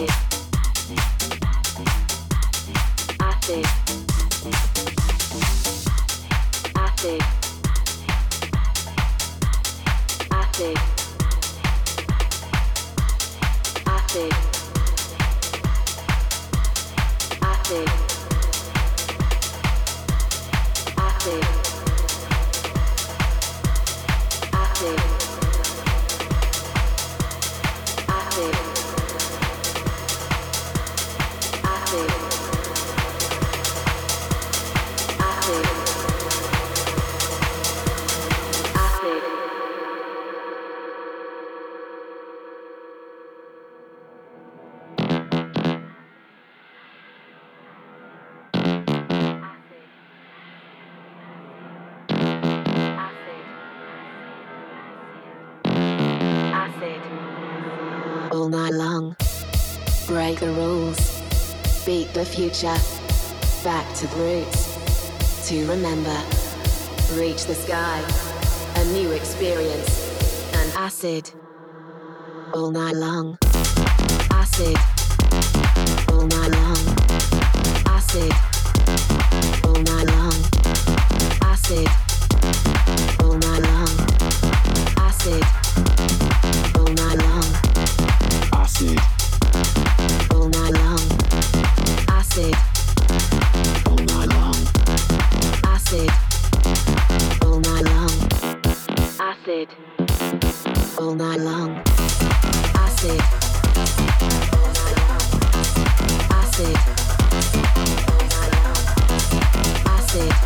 Music. Future, back to the roots, to remember, reach the sky, a new experience, and acid, all night long, acid, all night long, acid, all night long, acid, long acid acid acid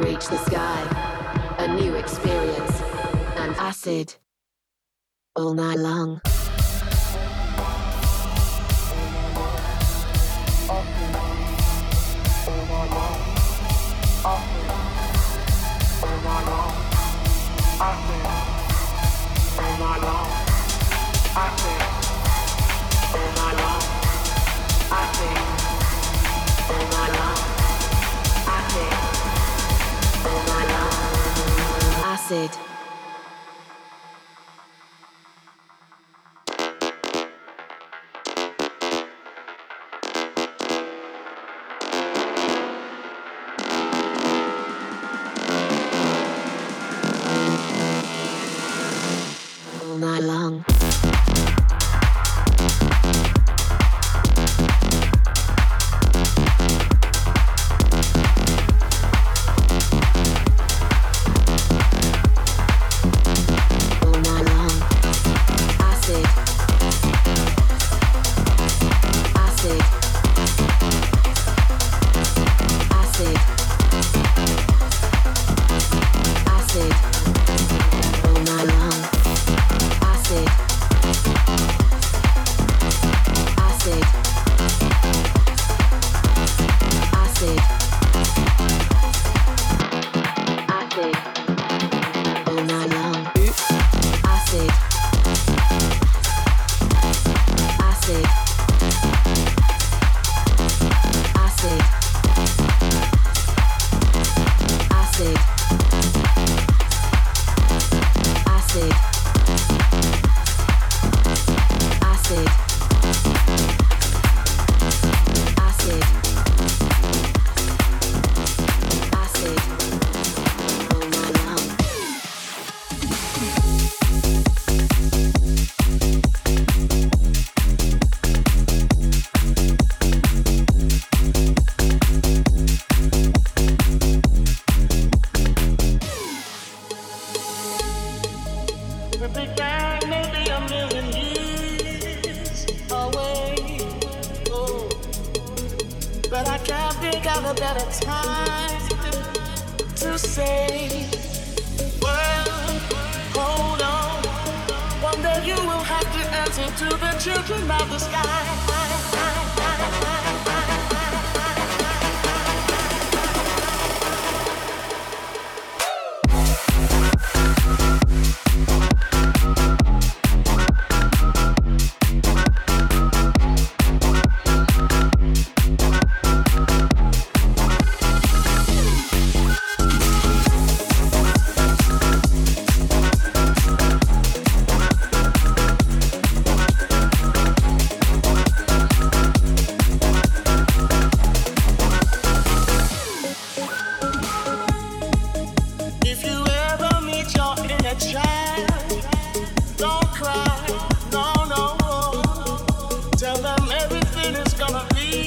reach the sky, a new experience, and acid, all night long. Acid. to the children of the sky. It's gonna be.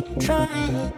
keep trying.